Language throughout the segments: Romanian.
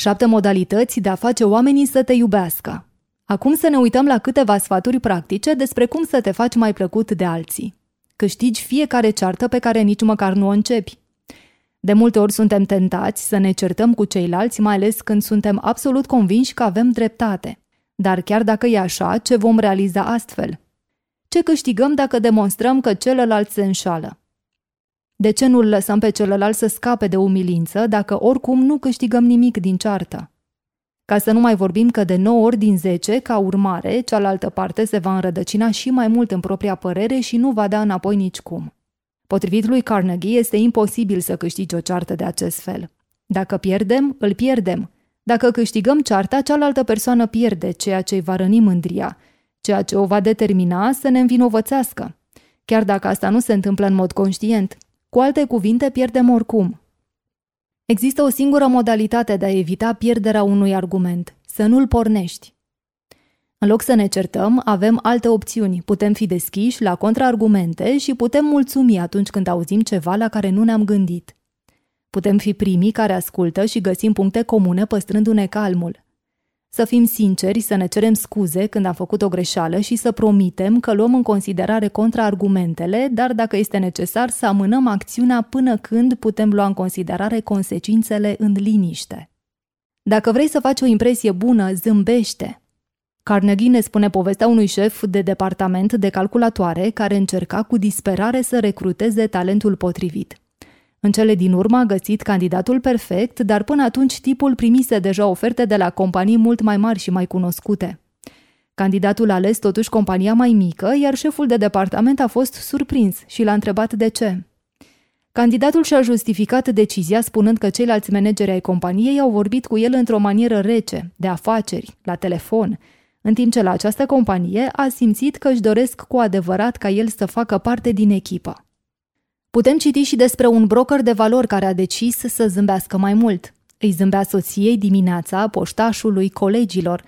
Șapte modalități de a face oamenii să te iubească. Acum să ne uităm la câteva sfaturi practice despre cum să te faci mai plăcut de alții. Câștigi fiecare ceartă pe care nici măcar nu o începi. De multe ori suntem tentați să ne certăm cu ceilalți, mai ales când suntem absolut convinși că avem dreptate. Dar chiar dacă e așa, ce vom realiza astfel? Ce câștigăm dacă demonstrăm că celălalt se înșală? De ce nu-l lăsăm pe celălalt să scape de umilință dacă oricum nu câștigăm nimic din ceartă? Ca să nu mai vorbim că de 9 ori din 10, ca urmare, cealaltă parte se va înrădăcina și mai mult în propria părere și nu va da înapoi nicicum. Potrivit lui Carnegie, este imposibil să câștigi o ceartă de acest fel. Dacă pierdem, îl pierdem. Dacă câștigăm cearta, cealaltă persoană pierde, ceea ce îi va răni mândria, ceea ce o va determina să ne învinovățească. Chiar dacă asta nu se întâmplă în mod conștient. Cu alte cuvinte, pierdem oricum. Există o singură modalitate de a evita pierderea unui argument, să nu-l pornești. În loc să ne certăm, avem alte opțiuni. Putem fi deschiși la contraargumente și putem mulțumi atunci când auzim ceva la care nu ne-am gândit. Putem fi primii care ascultă și găsim puncte comune păstrându-ne calmul. Să fim sinceri, să ne cerem scuze când am făcut o greșeală și să promitem că luăm în considerare contraargumentele, dar dacă este necesar să amânăm acțiunea până când putem lua în considerare consecințele în liniște. Dacă vrei să faci o impresie bună, zâmbește. Carnegie ne spune povestea unui șef de departament de calculatoare care încerca cu disperare să recruteze talentul potrivit. În cele din urmă a găsit candidatul perfect, dar până atunci tipul primise deja oferte de la companii mult mai mari și mai cunoscute. Candidatul a ales totuși compania mai mică, iar șeful de departament a fost surprins și l-a întrebat de ce. Candidatul și-a justificat decizia spunând că ceilalți manageri ai companiei au vorbit cu el într-o manieră rece, de afaceri, la telefon, în timp ce la această companie a simțit că își doresc cu adevărat ca el să facă parte din echipă. Putem citi și despre un broker de valori care a decis să zâmbească mai mult. Îi zâmbea soției dimineața, poștașului, colegilor.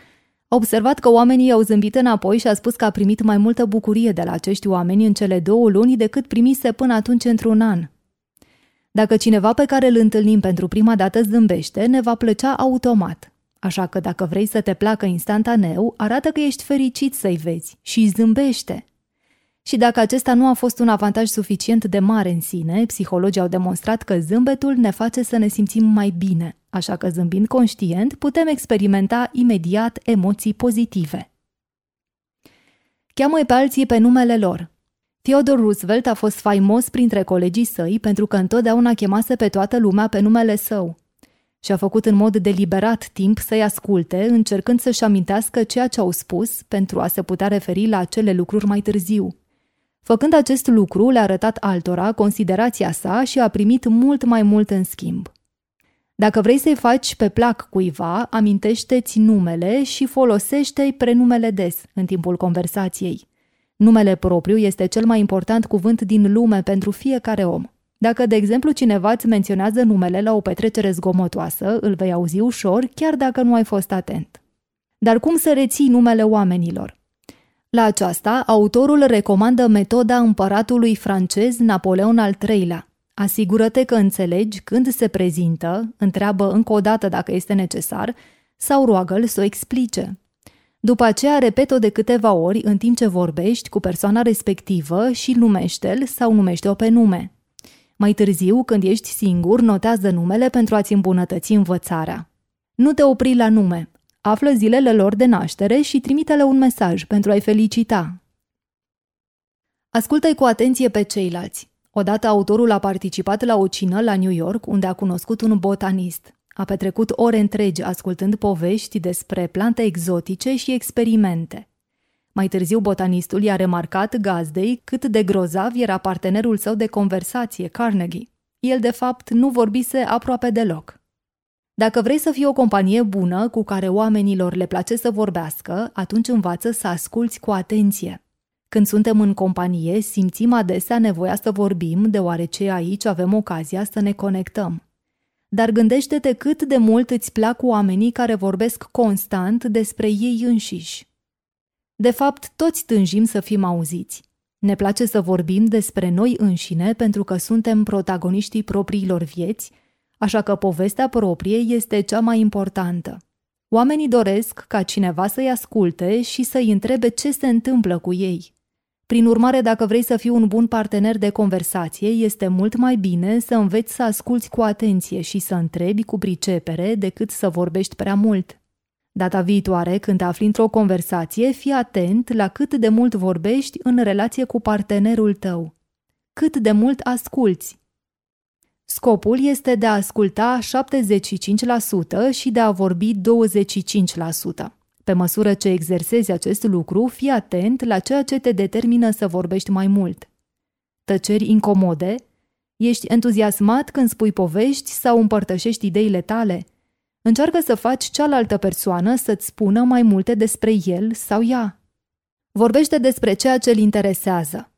A observat că oamenii au zâmbit înapoi și a spus că a primit mai multă bucurie de la acești oameni în cele două luni decât primise până atunci într-un an. Dacă cineva pe care îl întâlnim pentru prima dată zâmbește, ne va plăcea automat. Așa că dacă vrei să te placă instantaneu, arată că ești fericit să-i vezi și zâmbește. Și dacă acesta nu a fost un avantaj suficient de mare în sine, psihologii au demonstrat că zâmbetul ne face să ne simțim mai bine, așa că zâmbind conștient putem experimenta imediat emoții pozitive. Cheamă pe alții pe numele lor. Theodore Roosevelt a fost faimos printre colegii săi pentru că întotdeauna chemase pe toată lumea pe numele său și a făcut în mod deliberat timp să-i asculte, încercând să-și amintească ceea ce au spus pentru a se putea referi la acele lucruri mai târziu – Făcând acest lucru, le-a arătat altora considerația sa și a primit mult mai mult în schimb. Dacă vrei să-i faci pe plac cuiva, amintește-ți numele și folosește-i prenumele des în timpul conversației. Numele propriu este cel mai important cuvânt din lume pentru fiecare om. Dacă, de exemplu, cineva îți menționează numele la o petrecere zgomotoasă, îl vei auzi ușor, chiar dacă nu ai fost atent. Dar cum să reții numele oamenilor? La aceasta, autorul recomandă metoda împăratului francez Napoleon al III-lea. Asigură-te că înțelegi când se prezintă, întreabă încă o dată dacă este necesar, sau roagă-l să o explice. După aceea, repet-o de câteva ori în timp ce vorbești cu persoana respectivă și numește-l sau numește-o pe nume. Mai târziu, când ești singur, notează numele pentru a-ți îmbunătăți învățarea. Nu te opri la nume, află zilele lor de naștere și trimite-le un mesaj pentru a-i felicita. Ascultă-i cu atenție pe ceilalți. Odată autorul a participat la o cină la New York, unde a cunoscut un botanist. A petrecut ore întregi ascultând povești despre plante exotice și experimente. Mai târziu, botanistul i-a remarcat gazdei cât de grozav era partenerul său de conversație, Carnegie. El, de fapt, nu vorbise aproape deloc. Dacă vrei să fii o companie bună cu care oamenilor le place să vorbească, atunci învață să asculți cu atenție. Când suntem în companie, simțim adesea nevoia să vorbim, deoarece aici avem ocazia să ne conectăm. Dar gândește-te cât de mult îți plac oamenii care vorbesc constant despre ei înșiși. De fapt, toți tânjim să fim auziți. Ne place să vorbim despre noi înșine pentru că suntem protagoniștii propriilor vieți așa că povestea proprie este cea mai importantă. Oamenii doresc ca cineva să-i asculte și să-i întrebe ce se întâmplă cu ei. Prin urmare, dacă vrei să fii un bun partener de conversație, este mult mai bine să înveți să asculți cu atenție și să întrebi cu pricepere decât să vorbești prea mult. Data viitoare, când te afli într-o conversație, fii atent la cât de mult vorbești în relație cu partenerul tău. Cât de mult asculți. Scopul este de a asculta 75% și de a vorbi 25%. Pe măsură ce exersezi acest lucru, fii atent la ceea ce te determină să vorbești mai mult. Tăceri incomode? Ești entuziasmat când spui povești sau împărtășești ideile tale? Încearcă să faci cealaltă persoană să-ți spună mai multe despre el sau ea. Vorbește despre ceea ce îl interesează.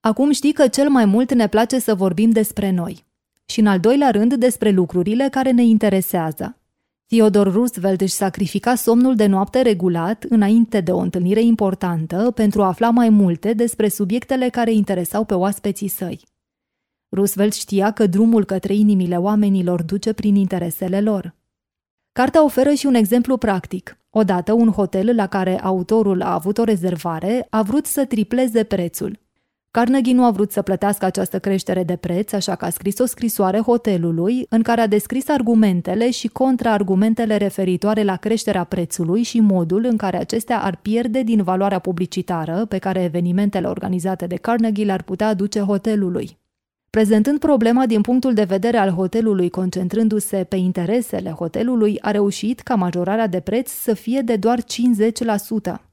Acum știi că cel mai mult ne place să vorbim despre noi. Și în al doilea rând despre lucrurile care ne interesează. Theodore Roosevelt își sacrifica somnul de noapte regulat înainte de o întâlnire importantă pentru a afla mai multe despre subiectele care interesau pe oaspeții săi. Roosevelt știa că drumul către inimile oamenilor duce prin interesele lor. Cartea oferă și un exemplu practic. Odată, un hotel la care autorul a avut o rezervare a vrut să tripleze prețul. Carnegie nu a vrut să plătească această creștere de preț, așa că a scris o scrisoare hotelului în care a descris argumentele și contraargumentele referitoare la creșterea prețului și modul în care acestea ar pierde din valoarea publicitară pe care evenimentele organizate de Carnegie le-ar putea aduce hotelului. Prezentând problema din punctul de vedere al hotelului, concentrându-se pe interesele hotelului, a reușit ca majorarea de preț să fie de doar 50%.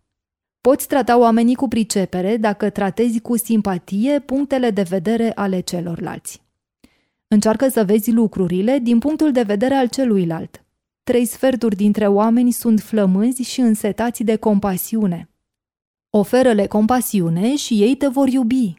Poți trata oamenii cu pricepere dacă tratezi cu simpatie punctele de vedere ale celorlalți. Încearcă să vezi lucrurile din punctul de vedere al celuilalt. Trei sferturi dintre oameni sunt flămânzi și însetați de compasiune. Oferă-le compasiune și ei te vor iubi.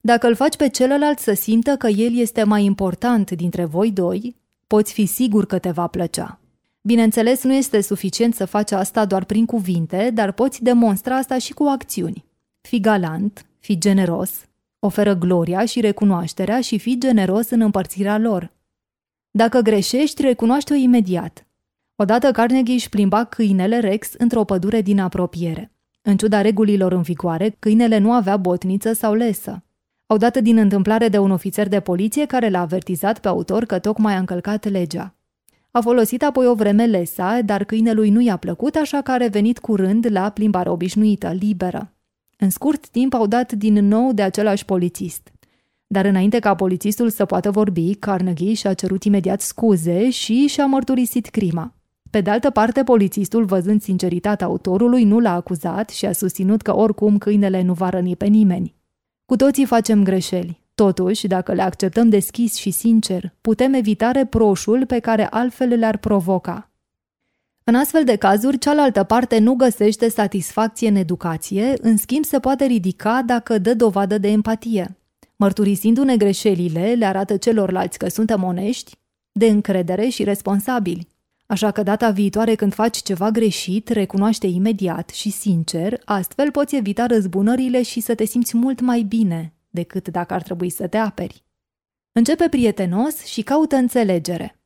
Dacă îl faci pe celălalt să simtă că el este mai important dintre voi doi, poți fi sigur că te va plăcea. Bineînțeles, nu este suficient să faci asta doar prin cuvinte, dar poți demonstra asta și cu acțiuni. Fi galant, fi generos, oferă gloria și recunoașterea și fi generos în împărțirea lor. Dacă greșești, recunoaște-o imediat. Odată Carnegie își plimba câinele Rex într-o pădure din apropiere. În ciuda regulilor în vigoare, câinele nu avea botniță sau lesă. Au dat din întâmplare de un ofițer de poliție care l-a avertizat pe autor că tocmai a încălcat legea. A folosit apoi o vreme lesa, dar câinelui nu i-a plăcut, așa că a revenit curând la plimbare obișnuită, liberă. În scurt timp au dat din nou de același polițist. Dar înainte ca polițistul să poată vorbi, Carnegie și-a cerut imediat scuze și și-a mărturisit crima. Pe de altă parte, polițistul, văzând sinceritatea autorului, nu l-a acuzat și a susținut că oricum câinele nu va răni pe nimeni. Cu toții facem greșeli. Totuși, dacă le acceptăm deschis și sincer, putem evita reproșul pe care altfel le-ar provoca. În astfel de cazuri, cealaltă parte nu găsește satisfacție în educație, în schimb se poate ridica dacă dă dovadă de empatie. Mărturisindu-ne greșelile, le arată celorlalți că suntem onești, de încredere și responsabili. Așa că data viitoare când faci ceva greșit, recunoaște imediat și sincer, astfel poți evita răzbunările și să te simți mult mai bine, decât dacă ar trebui să te aperi. Începe prietenos și caută înțelegere.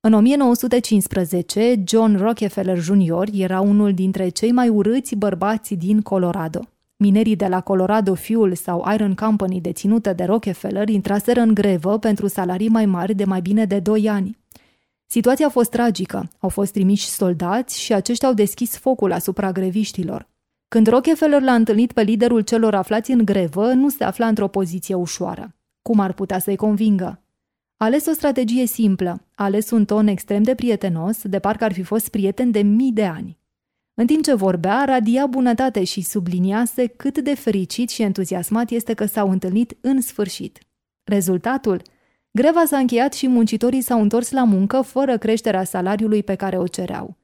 În 1915, John Rockefeller Jr. era unul dintre cei mai urâți bărbați din Colorado. Minerii de la Colorado Fuel sau Iron Company deținută de Rockefeller intraseră în grevă pentru salarii mai mari de mai bine de 2 ani. Situația a fost tragică. Au fost trimiși soldați și aceștia au deschis focul asupra greviștilor. Când Rockefeller l-a întâlnit pe liderul celor aflați în grevă, nu se afla într-o poziție ușoară. Cum ar putea să-i convingă? A ales o strategie simplă, a ales un ton extrem de prietenos, de parcă ar fi fost prieten de mii de ani. În timp ce vorbea, radia bunătate și subliniase cât de fericit și entuziasmat este că s-au întâlnit în sfârșit. Rezultatul? Greva s-a încheiat și muncitorii s-au întors la muncă fără creșterea salariului pe care o cereau.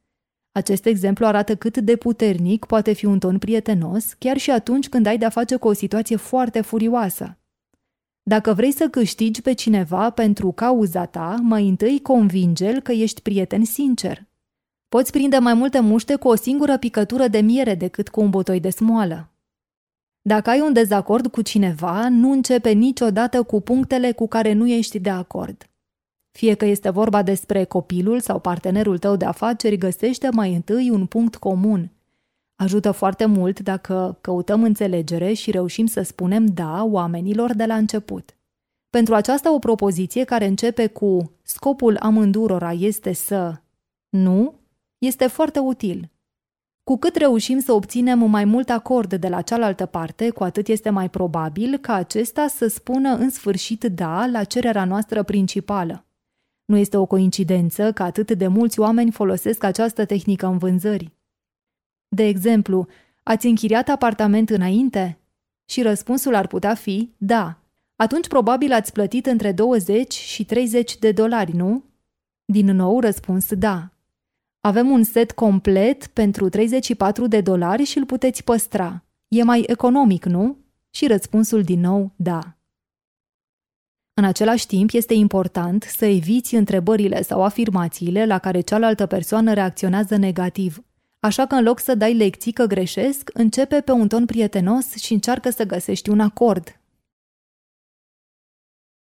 Acest exemplu arată cât de puternic poate fi un ton prietenos, chiar și atunci când ai de-a face cu o situație foarte furioasă. Dacă vrei să câștigi pe cineva pentru cauza ta, mai întâi convinge-l că ești prieten sincer. Poți prinde mai multe muște cu o singură picătură de miere decât cu un botoi de smoală. Dacă ai un dezacord cu cineva, nu începe niciodată cu punctele cu care nu ești de acord. Fie că este vorba despre copilul sau partenerul tău de afaceri, găsește mai întâi un punct comun. Ajută foarte mult dacă căutăm înțelegere și reușim să spunem da oamenilor de la început. Pentru aceasta o propoziție care începe cu scopul amândurora este să nu, este foarte util. Cu cât reușim să obținem mai mult acord de la cealaltă parte, cu atât este mai probabil ca acesta să spună în sfârșit da la cererea noastră principală. Nu este o coincidență că atât de mulți oameni folosesc această tehnică în vânzări. De exemplu, ați închiriat apartament înainte? Și răspunsul ar putea fi da. Atunci probabil ați plătit între 20 și 30 de dolari, nu? Din nou răspuns da. Avem un set complet pentru 34 de dolari și îl puteți păstra. E mai economic, nu? Și răspunsul din nou da. În același timp, este important să eviți întrebările sau afirmațiile la care cealaltă persoană reacționează negativ. Așa că în loc să dai lecții că greșesc, începe pe un ton prietenos și încearcă să găsești un acord.